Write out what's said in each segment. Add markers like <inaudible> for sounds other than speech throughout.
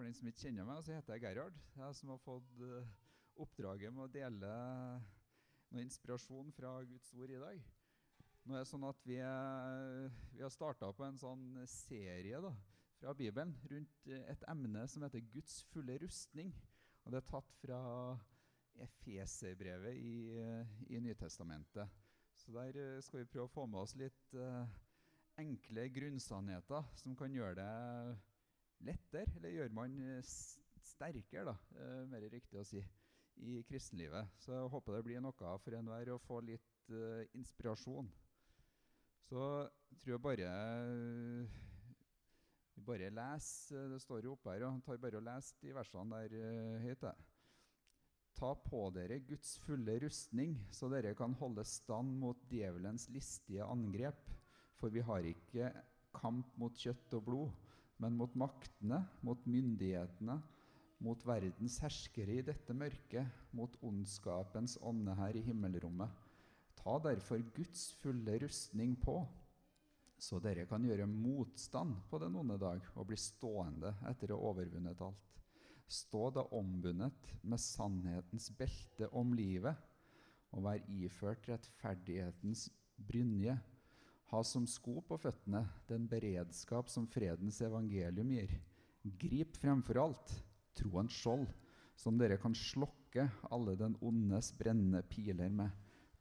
For den som ikke kjenner meg, så heter jeg Gerhard. Jeg som har fått uh, oppdraget med å dele noe inspirasjon fra Guds ord i dag. Nå er det sånn at Vi, vi har starta på en sånn serie da, fra Bibelen rundt et emne som heter Guds fulle rustning. Og Det er tatt fra Efeserbrevet i, i Nytestamentet. Så Der eh, skal vi prøve å få med oss litt enkle grunnsannheter som kan gjøre det lettere, eller gjør man eh, sterkere, da, uh, mer riktig å si, i kristenlivet. Så jeg håper det blir noe for enhver å få litt uh, inspirasjon. Så tror jeg bare vi bare leser, Det står jo oppe her, og tar bare og leser de versene der uh, høyt. Ta på dere Guds fulle rustning, så dere kan holde stand mot djevelens listige angrep. For vi har ikke kamp mot kjøtt og blod, men mot maktene, mot myndighetene, mot verdens herskere i dette mørket, mot ondskapens ånde her i himmelrommet. Ta derfor Guds fulle rustning på, så dere kan gjøre motstand på den onde dag og bli stående etter å ha overvunnet alt. Stå da ombundet med sannhetens belte om livet, og vær iført rettferdighetens brynje ha som sko på føttene den beredskap som fredens evangelium gir. Grip fremfor alt troens skjold, som dere kan slokke alle den ondes brennende piler med.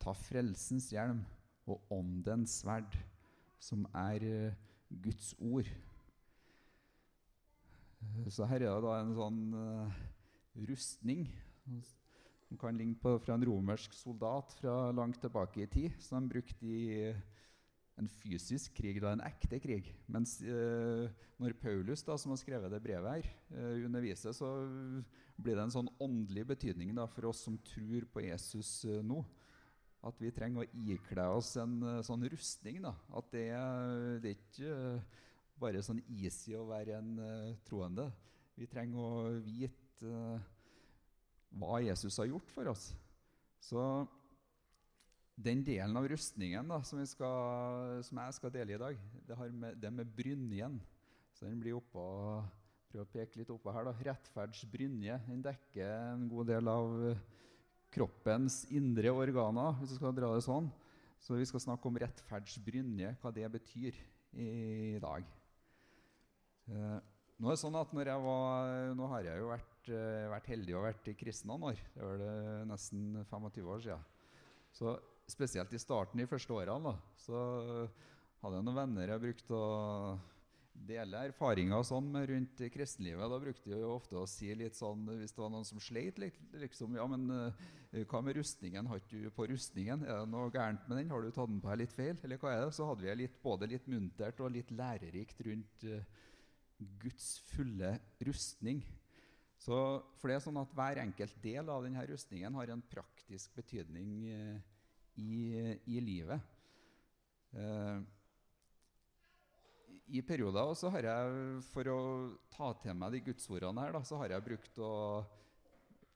Ta frelsens hjelm og åndens sverd, som er uh, Guds ord. Så her er det da en sånn uh, rustning som kan ligne på fra en romersk soldat fra langt tilbake i tid, som de brukte i en fysisk krig, da en ekte krig. Mens eh, når Paulus, da, som har skrevet det brevet her, eh, underviser, så blir det en sånn åndelig betydning da, for oss som tror på Jesus eh, nå. At vi trenger å ikle oss en eh, sånn rustning. Da. At det, det er ikke eh, bare sånn easy å være en troende. Vi trenger å vite hva Jesus har gjort for oss. Så den delen av rustningen da, som, skal, som, jeg skal dele i dag, det med, det med brynjen. Så den blir oppå prøv å peke litt oppå her. da, Rettferdsbrynje. Den dekker en god del av kroppens indre organer, hvis du skal dra det sånn. Så vi skal snakke om rettferdsbrynje, hva det betyr i dag. Eh, nå er det sånn at når jeg var, nå har jeg jo vært, eh, vært heldig og vært kristen noen år. Det var det nesten 25 år siden. Så spesielt i starten, de første årene, da, så hadde jeg noen venner jeg brukte å dele erfaringer sånn med rundt kristenlivet. Da brukte jeg jo ofte å si litt sånn hvis det var noen som sleit litt, liksom Ja, men uh, hva med rustningen? Har du på rustningen? Er det noe gærent med den? Har du tatt den på her litt feil? Eller hva er det? Så hadde vi litt, både litt muntert og litt lærerikt rundt uh, Guds fulle rustning. Så for det er sånn at Hver enkelt del av denne rustningen har en praktisk betydning. Uh, i, i livet. Eh, I perioder så har jeg, for å ta til meg de gudsordene her, da, så har jeg brukt å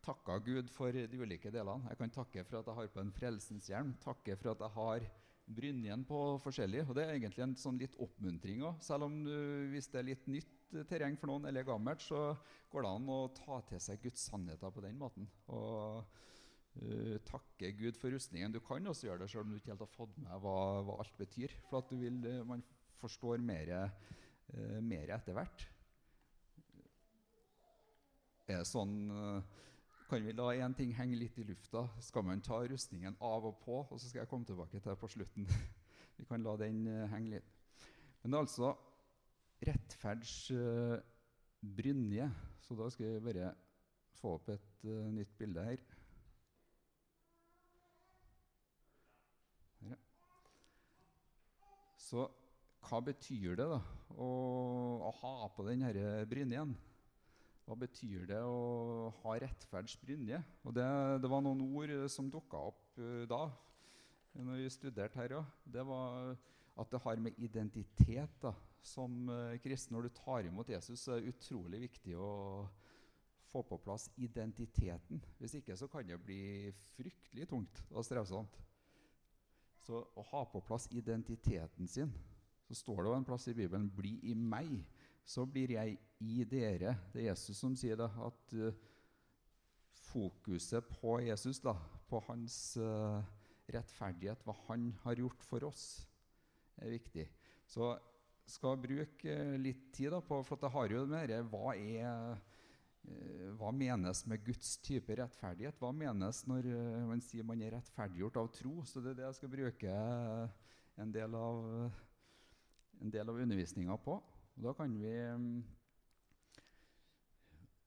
takke Gud for de ulike delene. Jeg kan takke for at jeg har på en frelsens hjelm, takke for at jeg har brynjen på forskjellig. Og det er egentlig en sånn litt oppmuntring òg. Selv om du, hvis det er litt nytt terreng for noen eller gammelt, så går det an å ta til seg Guds sannheter på den måten. Og uh, takke Gud for rustningen. Du kan også gjøre det selv om du ikke helt har fått med hva, hva alt betyr. For at vil, uh, man forstår mer, uh, etter hvert. Er sånn Kan vi la én ting henge litt i lufta? Skal man ta rustningen av og på? Og så skal jeg komme tilbake til det på slutten. <laughs> vi kan la den henge litt. Men det er altså rettferds brynje. Så da skal jeg bare få opp et nytt bilde her. Så hva betyr det da å, å ha på denne brynjen? Hva betyr det å ha rettferds brynje? Og det, det, var noen ord som dukka opp uh, da når vi studerte her òg. Det var at det har med identitet da, som uh, kristen. Når du tar imot Jesus, så er det utrolig viktig å få på plass identiteten. Hvis ikke så kan det bli fryktelig tungt og strevsomt. Så å ha på plass identiteten sin Så står det jo en plass i Bibelen 'bli i meg', så blir jeg i dere. Det er Jesus som sier det, at uh, fokuset på Jesus, da, på hans uh, rettferdighet, hva han har gjort for oss, er viktig. Så skal bruke litt tid da, på For det har jo det med dette Hva er hva menes med Guds type rettferdighet? Hva menes når man sier man er rettferdiggjort av tro? Så det er det jeg skal bruke en del av, en av undervisninga på. Og da kan vi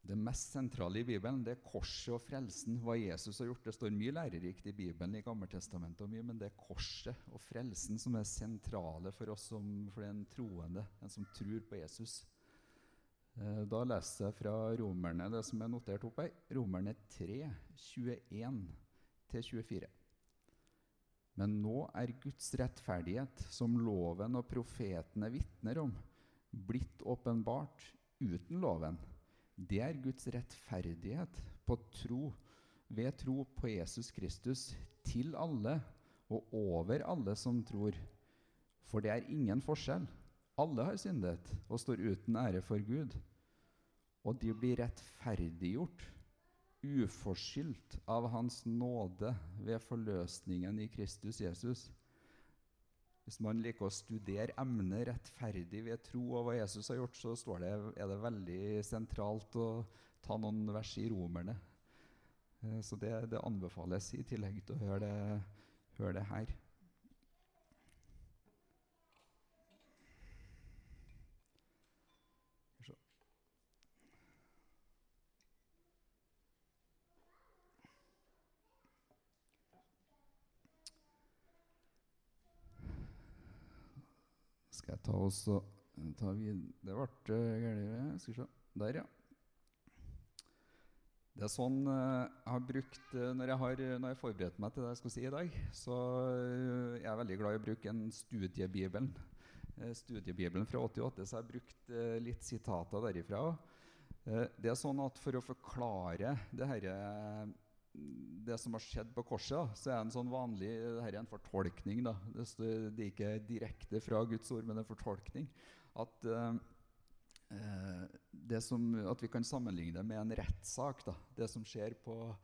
Det mest sentrale i Bibelen det er korset og frelsen, hva Jesus har gjort. Det står mye lærerikt i Bibelen i Gammeltestamentet, og mye, men det er korset og frelsen som er sentrale for oss som for den troende, den som tror på Jesus. Eh, da leser jeg fra Romerne, det som er notert opp her. Romerne 3, 21-24. Men nå er Guds rettferdighet, som loven og profetene vitner om, blitt åpenbart uten loven. Det er Guds rettferdighet på tro, ved tro på Jesus Kristus til alle og over alle som tror. For det er ingen forskjell. Alle har syndet og står uten ære for Gud. Og de blir rettferdiggjort uforskyldt av Hans nåde ved forløsningen i Kristus Jesus. Hvis man liker å studere emnet rettferdig ved tro og hva Jesus har gjort, så det, er det veldig sentralt å ta noen vers i romerne. Eh, så det, det anbefales i tillegg til å høre det, høre det her. Skal så tar oss og ta vid Det ble gærent. Skal vi se. Der, ja. Det er sånn jeg har brukt når, jeg har, når jeg forberedte meg til det jeg skal si i dag, så jeg er veldig glad i å bruke en studiebibelen. studiebibelen fra 88, så jeg har brukt litt sitater derifra. det er sånn at For å forklare det herre det som har skjedd på korset, så er en sånn vanlig Dette er en fortolkning. da, Det, er ikke direkte fra Guds ord, men en fortolkning. At, eh, det som, at vi kan sammenligne det med en rettssak. da, Det som skjer på,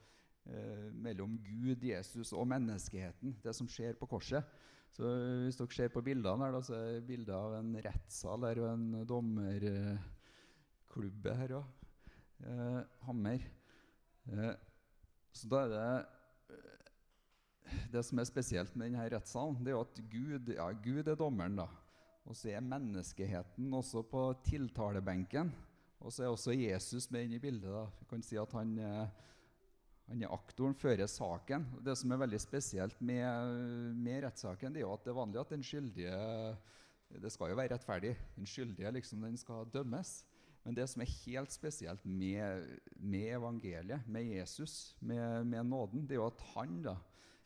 eh, mellom Gud, Jesus og menneskeheten. Det som skjer på korset. Så Hvis dere ser på bildene her, da, så er det bilder av en rettssal her og en dommerklubbe her òg. Eh, hammer. Uh, så da er det eh, Det som er spesielt med denne rettssalen, det er jo at Gud, ja, Gud er dommeren. da. Og så er menneskeheten også på tiltalebenken. Og så er også Jesus med inn i bildet. da. Vi kan si at han, han er aktoren, fører saken. Og Det som er veldig spesielt med, med rettssaken, det er jo at det er vanlig at den skyldige Det skal jo være rettferdig. Den skyldige liksom, den skal dømmes. Men det som er helt spesielt med, med evangeliet, med Jesus, med, med, nåden, det er jo at han da,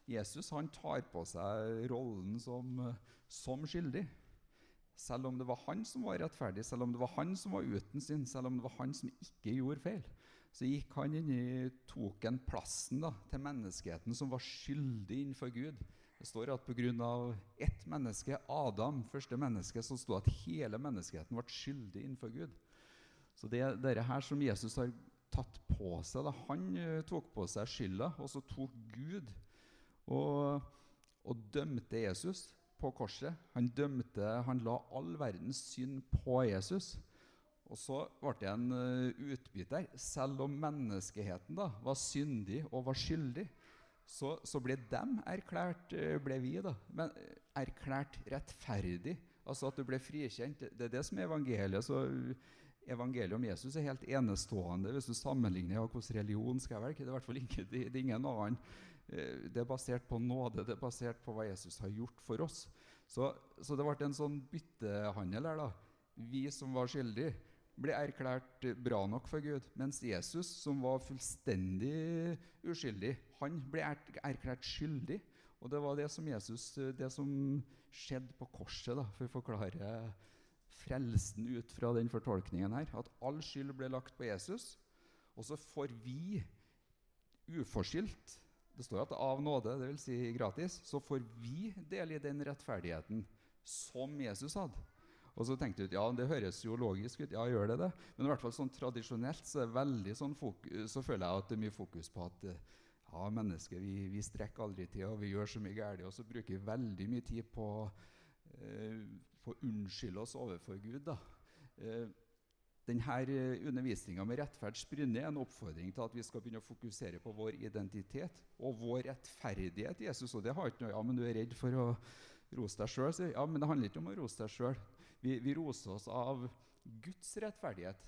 Jesus han tar på seg rollen som, som skyldig. Selv om det var han som var rettferdig, selv om det var han som var uten synd, selv om det var han som ikke gjorde feil, så gikk han inn i, tok en plassen da, til menneskeheten som var skyldig innenfor Gud. Det står at pga. ett menneske, Adam, første menneske, så sto at hele menneskeheten ble skyldig innenfor Gud. Så det er dette her som Jesus har tatt på seg. Da. Han uh, tok på seg skylda, og så tok Gud og, og, dømte Jesus på korset. Han dømte, han la all verdens synd på Jesus. Og så ble det en uh, utbytte der. Selv om menneskeheten da, var syndig og var skyldig, så, så ble dem erklært, uh, ble vi da, men, erklært rettferdig. Altså at du ble frikjent. Det er det som er evangeliet. så evangeliet om Jesus er helt enestående hvis du sammenligner ja, hvordan religion skal være. Det er, hvert fall ikke, det, det er ingen annen. Eh, det er basert på nåde, det er basert på hva Jesus har gjort for oss. Så, så det ble en sånn byttehandel her. da. Vi som var skyldige, ble erklært bra nok for Gud. Mens Jesus, som var fullstendig uskyldig, han ble erklært skyldig. Og det var det som Jesus, det som skjedde på korset, da, for å forklare frelsen ut fra den fortolkningen her. At all skyld ble lagt på Jesus. Og så får vi uforskyldt Det står at av nåde, dvs. Si gratis, så får vi del i den rettferdigheten som Jesus hadde. Og så tenkte jeg ja, det høres jo logisk ut. Ja, gjør det det? Men i hvert fall sånn tradisjonelt så, sånn fokus, så føler jeg at det er mye fokus på at ja, mennesker vi, vi strekker aldri til, og vi gjør så mye galt. Og så bruker vi veldig mye tid på, eh, på å unnskylde oss overfor Gud. da. Eh, denne undervisninga med rettferds brynne er en oppfordring til at vi skal begynne å fokusere på vår identitet og vår rettferdighet. Jesus, og det har ikke noe, ja, men du er redd for å rose deg sjøl. Ja, men det handler ikke om å rose deg sjøl. Vi, vi roser oss av Guds rettferdighet.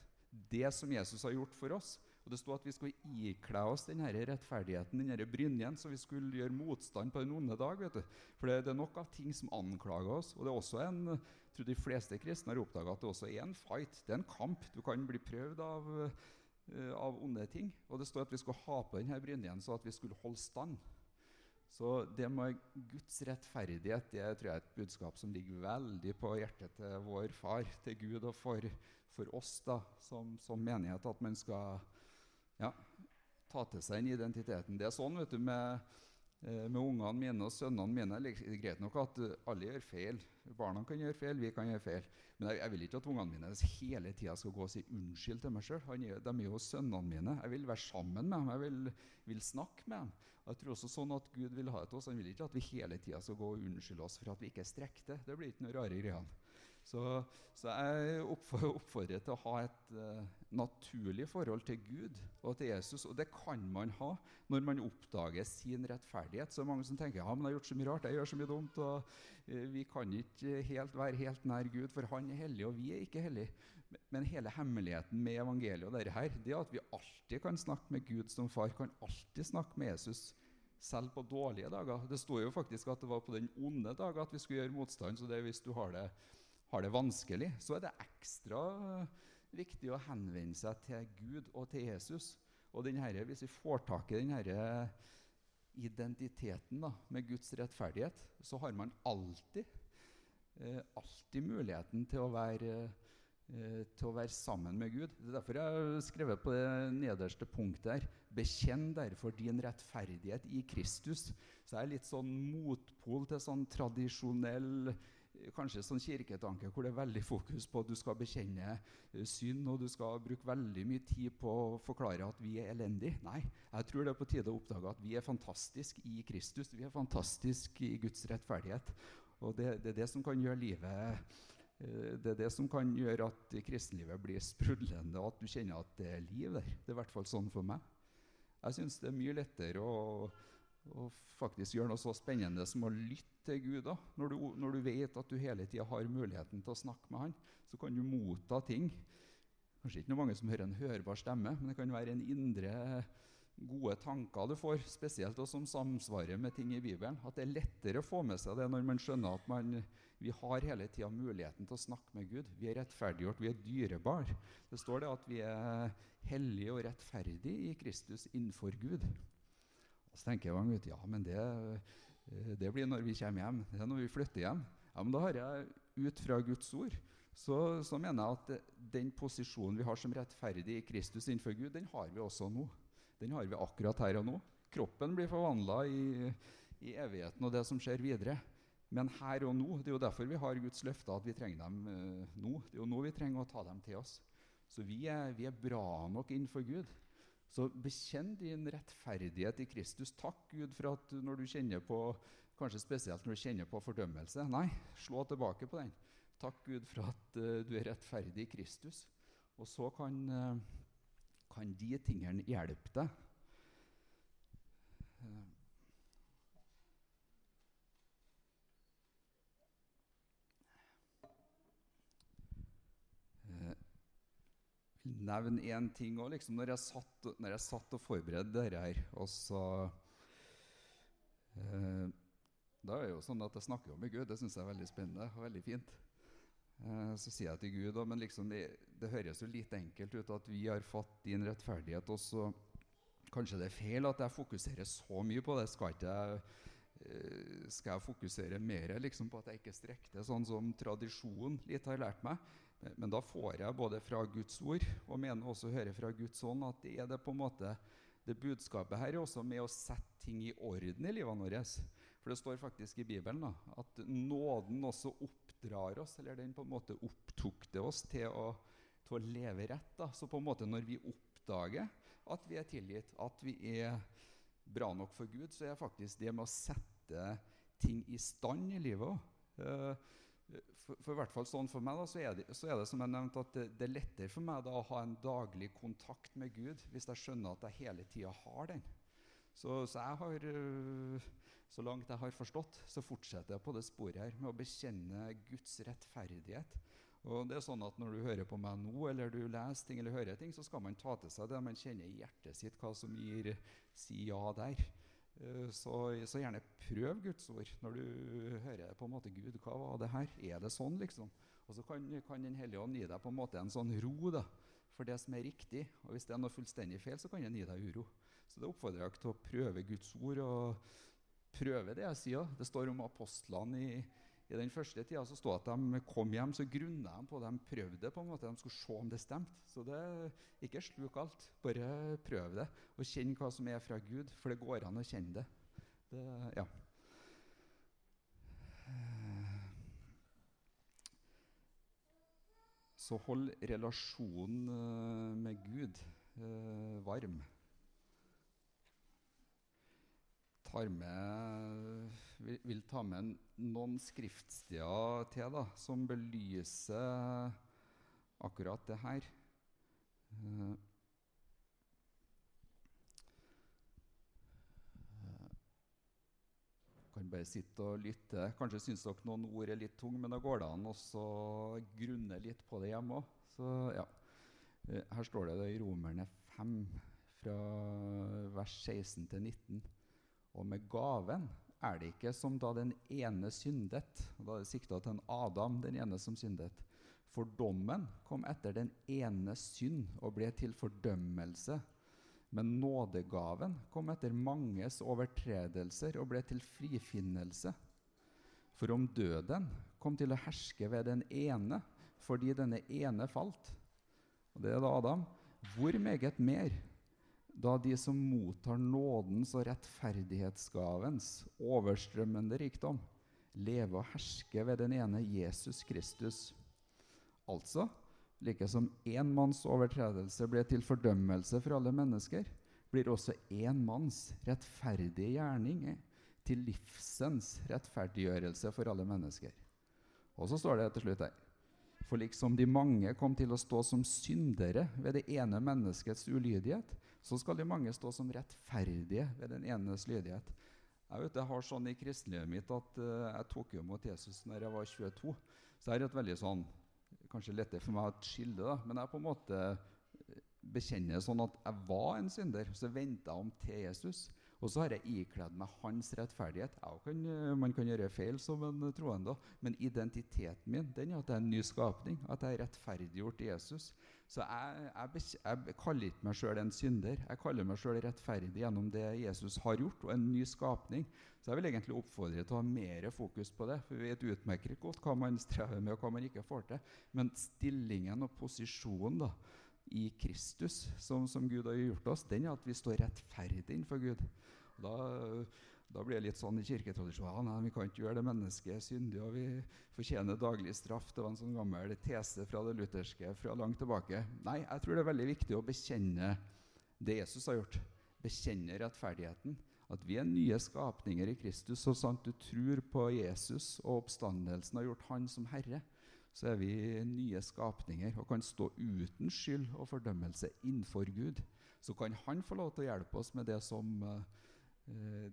Det som Jesus har gjort for oss. Og Det står at vi skulle ikle oss denne rettferdigheten, denne brynjen, så vi skulle gjøre motstand på den onde dag. vet du. For det, er nok av ting som anklager oss. Og det er også en, jeg tror de fleste kristne har oppdaga at det også er en fight. Det er en kamp. Du kan bli prøvd av, uh, av onde ting. Og det står at vi skulle ha på denne brynjen så at vi skulle holde stand. Så det med Guds rettferdighet det tror jeg er et budskap som ligger veldig på hjertet til vår far, til Gud, og for, for oss da, som, som, menighet. At man skal ja, ta til seg den identiteten. Det er sånn vet du, med, eh, med ungene mine og sønnene mine. Det er greit nok at alle gjør feil. Barna kan gjøre feil, vi kan gjøre feil. Men jeg, jeg vil ikke at ungene mine hele tida skal gå og si unnskyld til meg sjøl. De er jo sønnene mine. Jeg vil være sammen med dem. Jeg vil, vil snakke med dem. Jeg tror også sånn at Gud vil ha det til oss. Han vil ikke at vi hele tida skal gå og unnskylde oss for at vi ikke strekker til. Det blir ikke noe rare greiene. Så, så, jeg oppfordrer til å ha et uh, naturlig forhold til Gud og til Jesus. Og det kan man ha når man oppdager sin rettferdighet. Så mange som tenker ja, men jeg har gjort så mye rart, jeg gjør så mye dumt. og uh, Vi kan ikke helt være helt nær Gud, for han er hellig, og vi er ikke hellige. Men hele hemmeligheten med evangeliet og dette her, det er at vi alltid kan snakke med Gud som far, kan alltid snakke med Jesus selv på dårlige dager. Det står jo faktisk at det var på den onde dagen at vi skulle gjøre motstand. Så det er hvis du har det, har det vanskelig, så er det ekstra viktig å henvende seg til Gud og til Jesus. Og denne, hvis vi får tak i denne identiteten da, med Guds rettferdighet, så har man alltid, eh, alltid muligheten til å være eh, til å være sammen med Gud. Det er derfor jeg har skrevet på det nederste punktet her. Bekjenn derfor din rettferdighet i Kristus. Så jeg er litt sånn motpol til sånn tradisjonell kanskje sånn kirketanke hvor det er veldig fokus på at du skal bekjenne uh, synd, og du skal bruke veldig mye tid på å forklare at vi er elendige. Nei, jeg tror det er på tide å oppdage at vi er fantastiske i Kristus. Vi er fantastiske i Guds rettferdighet. Og det, det er det som kan gjøre livet Eh, det er det som kan gjøre at kristenlivet blir sprudlende, og at du kjenner at det er liv der. Det er i hvert fall sånn for meg. Jeg syns det er mye lettere å, å, faktisk gjøre noe så spennende som å lytte til Gud. da. Når du, når du vet at du hele tida har muligheten til å snakke med Han, så kan du motta ting. Kanskje ikke noe mange som hører en hørbar stemme, men det kan være en indre gode tanker du får, spesielt og som samsvarer med ting i Bibelen. At det er lettere å få med seg det når man skjønner at man vi har hele tida muligheten til å snakke med Gud. Vi er rettferdiggjort, vi er dyrebar. Det står det at vi er hellige og rettferdige i Kristus innenfor Gud. Så tenker jeg ut, ja, men det, eh, det, blir når vi kommer hjem. Det er når vi flytter hjem. Ja, men da har jeg ut fra Guds ord så, så mener jeg at den posisjonen vi har som rettferdig i Kristus innenfor Gud, den har vi også nå. Den har vi akkurat her og nå. Kroppen blir forvandla i, i evigheten og det som skjer videre. Men her og nå, det er jo derfor vi har Guds løfter, at vi trenger dem uh, nå. Det er jo nå vi trenger å ta dem til oss. Så vi er, vi er bra nok innenfor Gud. Så bekjenn din rettferdighet i Kristus. Takk Gud for at når du kjenner på Kanskje spesielt når du kjenner på fordømmelse. Nei, slå tilbake på den. Takk Gud for at uh, du er rettferdig i Kristus. Og så kan, uh, kan de tingene hjelpe deg. Uh, nevne én ting òg. Liksom, når, når jeg satt og forberedte dette her, og så eh, Da er det jo sånn at jeg snakker med Gud. Det syns jeg er veldig spennende og veldig fint. Eh, så sier jeg til Gud men liksom det, det, høres jo litt enkelt ut at vi har fått din rettferdighet, og så kanskje det er feil at jeg fokuserer så mye på det. Skal ikke jeg eh, skal jeg fokusere mer liksom, på at jeg ikke strekker det, sånn som tradisjonen litt har lært meg? Men da får jeg både fra Guds ord og mener også å høre fra Guds ånd at det er det på en måte det budskapet her er også med å sette ting i orden i livet vårt. For det står faktisk i Bibelen da, at nåden også oppdrar oss, eller den på en måte opptukter oss til å, til å leve rett. Da. Så på en måte når vi oppdager at vi er tilgitt, at vi er bra nok for Gud, så er faktisk det med å sette ting i stand i livet òg. For, for, hvert fall sånn for meg da, så, er det, så er det som jeg nevnte, at det, det, er lettere for meg da, å ha en daglig kontakt med Gud hvis jeg skjønner at jeg hele tida har den. Så, så, jeg har, eh, så langt jeg har forstått, så fortsetter jeg på det sporet her med å bekjenne Guds rettferdighet. Og det er sånn at Når du hører på meg nå, eller du leser ting eller hører ting, så skal man ta til seg det man kjenner i hjertet sitt, hva som gir si ja der. Eh, så, så, gjerne prøv Guds ord når du hører på en måte Gud. Hva var det her? Er det sånn, liksom? Og så kan, kan Den hellige ånd gi deg på en måte en sånn ro da, for det som er riktig. Og hvis det er noe fullstendig feil, så kan den gi deg uro. Så det oppfordrer jeg til å prøve Guds ord og prøve det jeg sier. Det står om apostlene i i den første tida så stod at de kom hjem, så grunna de på. De prøvde på en måte, de skulle se om det stemte. Så det, ikke sluk alt. Bare prøv det, og kjenn hva som er fra Gud. For det går an å kjenne det. det ja. Så hold relasjonen eh, med Gud eh, varm tar med, vil, ta med noen skriftsteder til da, som belyser akkurat det her. Uh, kan bare sitte og lytte. Kanskje syns dere noen ord er litt tunge, men da går det an å grunne litt på det hjemme òg. Ja. Uh, her står det, det i Romerne 5, fra vers 16 til 19. Og med gaven er det ikke som da den ene syndet. og Da er det sikta til en Adam, den ene som syndet. For dommen kom etter den ene synd og ble til fordømmelse. Men nådegaven kom etter manges overtredelser og ble til frifinnelse. For om døden kom til å herske ved den ene fordi denne ene falt, og det er da Adam, hvor meget mer da de som mottar nådens og rettferdighetsgavens overstrømmende rikdom, lever og hersker ved den ene Jesus Kristus. Altså, like som én manns overtredelse ble til fordømmelse for alle mennesker, blir også én manns rettferdige gjerning til livsens rettferdiggjørelse for alle mennesker. Og så står det til slutt her For liksom de mange kom til å stå som syndere ved det ene menneskets ulydighet, så skal de mange stå som rettferdige ved den enes lydighet. Jeg, vet, jeg har sånn i kristenlivet mitt at uh, jeg tok jo imot Jesus når jeg var 22. Så det er et veldig sånn Kanskje lettere for meg å skille, da, men jeg på en måte bekjenner sånn at jeg var en synder. Så venta jeg om til Jesus. Og så har jeg ikledd meg hans rettferdighet. Kan, eh, man kan gjøre feil som en troende, men identiteten min den er at jeg er en ny skapning. At jeg er rettferdiggjort Jesus. Så jeg, jeg, jeg kaller ikke meg sjøl en synder. Jeg kaller meg sjøl rettferdig gjennom det Jesus har gjort, og en ny skapning. Så jeg vil egentlig oppfordre til å ha mer fokus på det. For vi vet utmerket godt hva man strever med, og hva man ikke får til. Men stillingen og posisjonen da, i Kristus, som, som, Gud har gjort oss, den er at vi står rettferdig innenfor Gud. Da, da, blir det litt sånn i kirketradisjonen ja, vi kan ikke gjøre det mennesket syndig, og vi fortjener daglig straff. Det var en sånn gammel tese fra det lutherske fra langt tilbake. Nei, jeg tror det er veldig viktig å bekjenne det Jesus har gjort. Bekjenne rettferdigheten. At vi er nye skapninger i Kristus. Så sant du tror på Jesus og oppstandelsen har gjort Han som Herre, så er vi nye skapninger og kan stå uten skyld og fordømmelse innenfor Gud. Så kan Han få lov til å hjelpe oss med det som uh,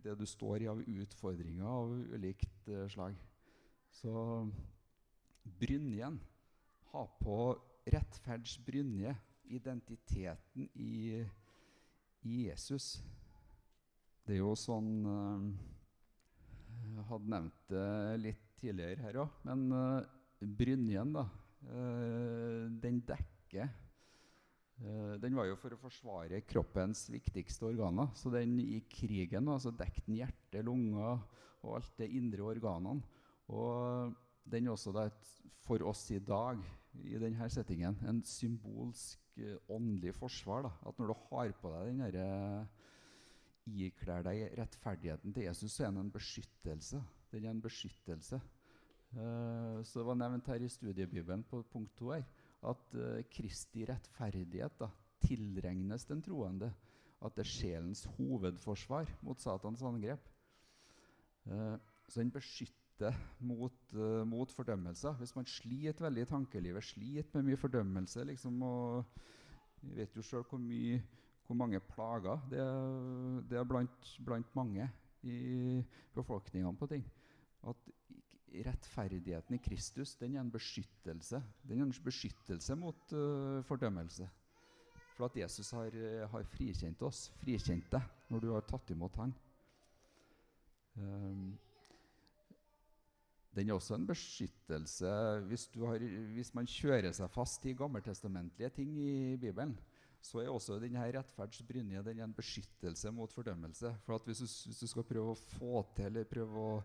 det du står i av utfordringer av ulikt uh, slag. Så brynjen Ha på rettferdsbrynje, identiteten i, i, Jesus. Det er jo sånn uh, Jeg hadde nevnt det litt tidligere her òg, men brynjen, da, eh, den dekker eh, Den var jo for å forsvare kroppens viktigste organer. Så den i krigen altså dekket den hjerte, lunger og alt det indre organene. Og den er også da et, for oss i dag i denne settingen en symbolsk eh, åndelig forsvar. Da. At når du har på deg den ikler deg rettferdigheten til Jesus, så er den en beskyttelse. Den er en beskyttelse. Uh, så det var nevnt her i studiebibelen på punkt to her, at uh, Kristi rettferdighet da, tilregnes den troende. At det er sjelens hovedforsvar mot Satans angrep. Uh, så den beskytter mot, mot fordømmelser. Hvis man sliter veldig i tankelivet, sliter med mye fordømmelse liksom, og Vi vet jo sjøl hvor, hvor, mange plager det er, det er blant, blant mange i befolkningene på ting. At rettferdigheten i Kristus den er en beskyttelse. Den er en beskyttelse mot uh, fordømmelse. For at Jesus har, uh, har, frikjent oss, frikjent deg, når du har tatt imot Han. Um, den er også en beskyttelse hvis, har, hvis, man kjører seg fast i gammeltestamentlige ting i Bibelen. Så er også denne rettferdsbrynje en beskyttelse mot fordømmelse. For hvis du, hvis, du, skal prøve å få til eller prøve å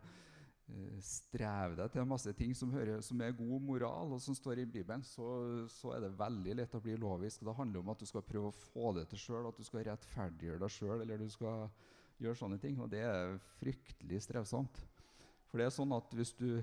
Eh, streve deg til masse ting som, hører, som, er god moral, og som står i Bibelen, så, så, er det veldig lett å bli lovisk. Det handler om at du skal prøve å få det til sjøl, at du skal rettferdiggjøre deg sjøl, eller du skal gjøre sånne ting. Og det er fryktelig strevsomt. For det er sånn at hvis du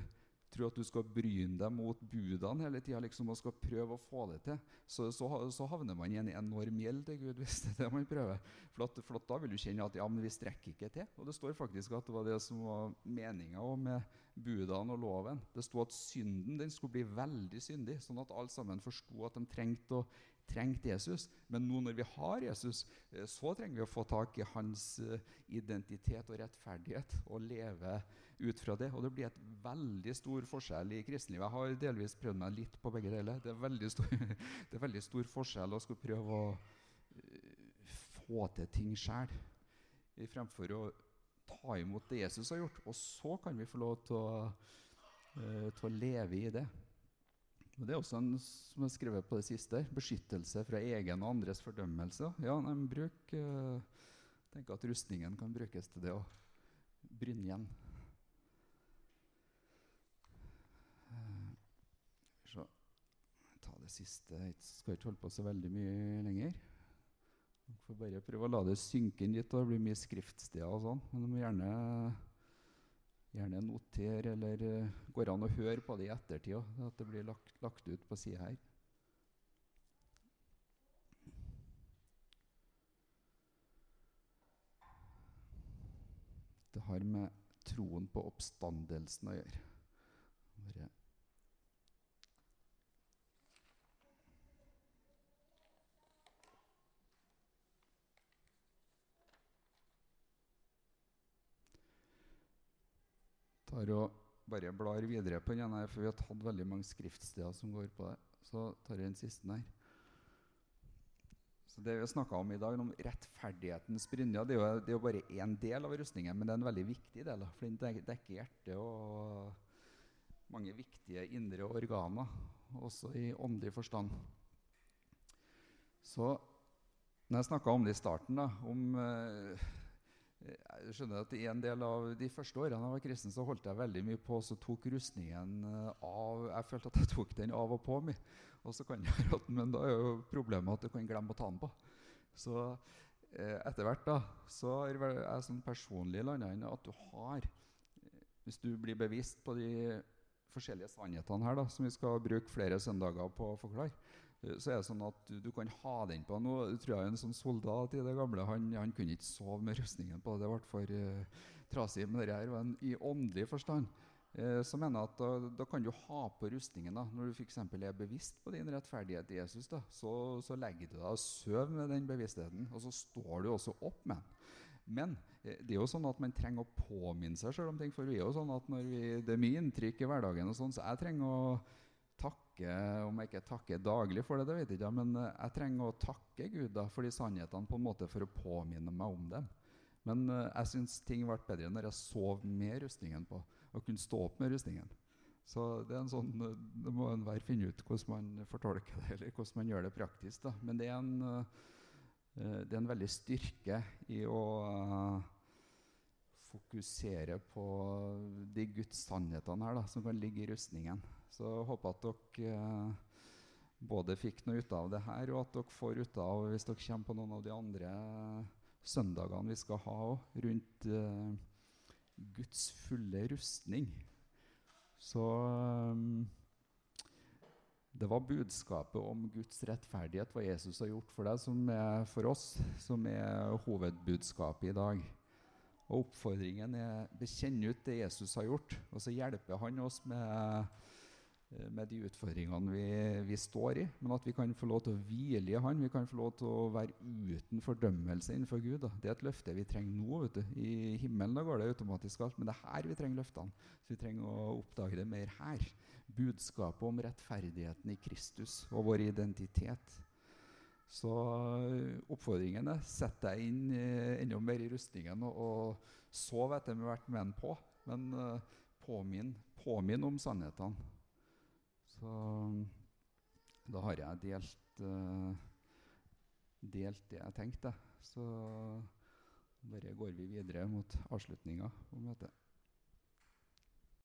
tror at du skal bryne deg mot budene hele tida liksom, og skal prøve å få det til, så, så, så, havner man i en enorm gjeld til Gud hvis det er det man prøver. For, at, for at da vil du kjenne at ja, men vi strekker ikke til. Og det står faktisk at det var det som var meninga med budene og loven. Det sto at synden den skulle bli veldig syndig, sånn at alle sammen forsto at de trengte, å, trengte Jesus. Men nå når vi har Jesus, eh, så trenger vi å få tak i hans eh, identitet og rettferdighet og leve ut fra det. Og det blir et veldig stor forskjell i kristenlivet. Jeg har delvis prøvd meg litt på begge deler. Det er veldig stor, <laughs> det er veldig stor forskjell å skulle prøve å uh, få til ting sjøl, fremfor å ta imot det Jesus har gjort. Og så kan vi få lov til å, til å leve i det. Det er også en som er skrevet på det siste, beskyttelse fra egen og andres fordømmelse. Ja, nei, bruk, uh, tenker at rustningen kan brukes til det å brynne igjen. det siste. Jeg skal ikke holde på så veldig mye lenger. Jeg får bare prøve å la det synke inn litt. Det blir mye skriftsteder og sånn. Men du må gjerne, gjerne notere, eller uh, går an å høre på det i ettertid. At det blir lagt, lagt ut på sida her. Det har med troen på oppstandelsen å gjøre. Bare tar og bare blar videre på den her, for vi har tatt veldig mange skriftsteder som går på det. Så tar jeg den siste her. Så Det vi har snakka om i dag, om rettferdighetens brynje, det, det, er jo bare én del av rustningen, men det er en veldig viktig del. For den dekker hjertet og mange viktige indre organer, også i åndelig forstand. Så når jeg snakka om det i starten, da, om eh, jeg skjønner at I en del av de første årene jeg var kristen, så holdt jeg veldig mye på, så tok rustningen eh, av. Jeg følte at jeg tok den av og på. Meg. Og så kan jeg, men da er jo problemet at du kan glemme å ta den på. Så eh, etter hvert da, så har jeg sånn personlig landa inn at du har Hvis du blir bevisst på de forskjellige sannhetene her, da, som vi skal bruke flere søndager på å forklare, så er det sånn at du, du, kan ha den på. Nå tror jeg En sånn soldat i det gamle han, han kunne ikke sove med rustningen på. Det ble for uh, trasig. Men det her en, i åndelig forstand uh, så mener jeg at da, da, kan du ha på rustningen da, når du f.eks. er bevisst på din rettferdighet i Jesus. Da, så, så legger du deg og sover med den bevisstheten, og så står du også opp med den. Men det er jo sånn at man trenger å påminne seg selv om ting. For vi er jo sånn at vi, det er mye inntrykk i hverdagen, og sånn, så jeg trenger å takke Om jeg ikke takker daglig for det, det vet jeg ikke, men eh, jeg trenger å takke Gud da, for de sannhetene på en måte for å påminne meg om dem. Men uh, jeg syns ting ble bedre når jeg sov med rustningen på, og kunne stå opp med rustningen. Så det er en sånn, eh, det må enhver finne ut hvordan man fortolker det, eller hvordan man gjør det praktisk. da. Men det er en, det er en veldig styrke i å fokusere på de Guds sannhetene her da, som kan ligge i rustningen. Så jeg håper at dere eh, både fikk noe ut av det her, og at dere får ut av hvis dere kommer på noen av de andre søndagene vi skal ha rundt uh, Guds fulle rustning. Så um, det var budskapet om Guds rettferdighet, hva Jesus har gjort for deg, som er for oss, som er hovedbudskapet i dag. Og oppfordringen er bekjenn ut det Jesus har gjort, og så hjelper han oss med Eh, med de utfordringene vi, vi, står i, men at vi kan få lov til å hvile i Han. Vi kan få lov til å være uten fordømmelse innenfor Gud. Da. Det er et løfte vi trenger nå. vet du. I himmelen da går det automatisk alt, men det er her vi trenger løftene. Så vi trenger å oppdage det mer her. Budskapet om rettferdigheten i Kristus og vår identitet. Så oppfordringene oppfordringen er sett deg inn eh, enda mer i rustningen og, og sov etter vært med den på. Men uh, påminn, påminn om sannhetene. Så da har jeg delt, uh, delt det jeg tenkte. Så bare går vi videre mot avslutninga på møtet.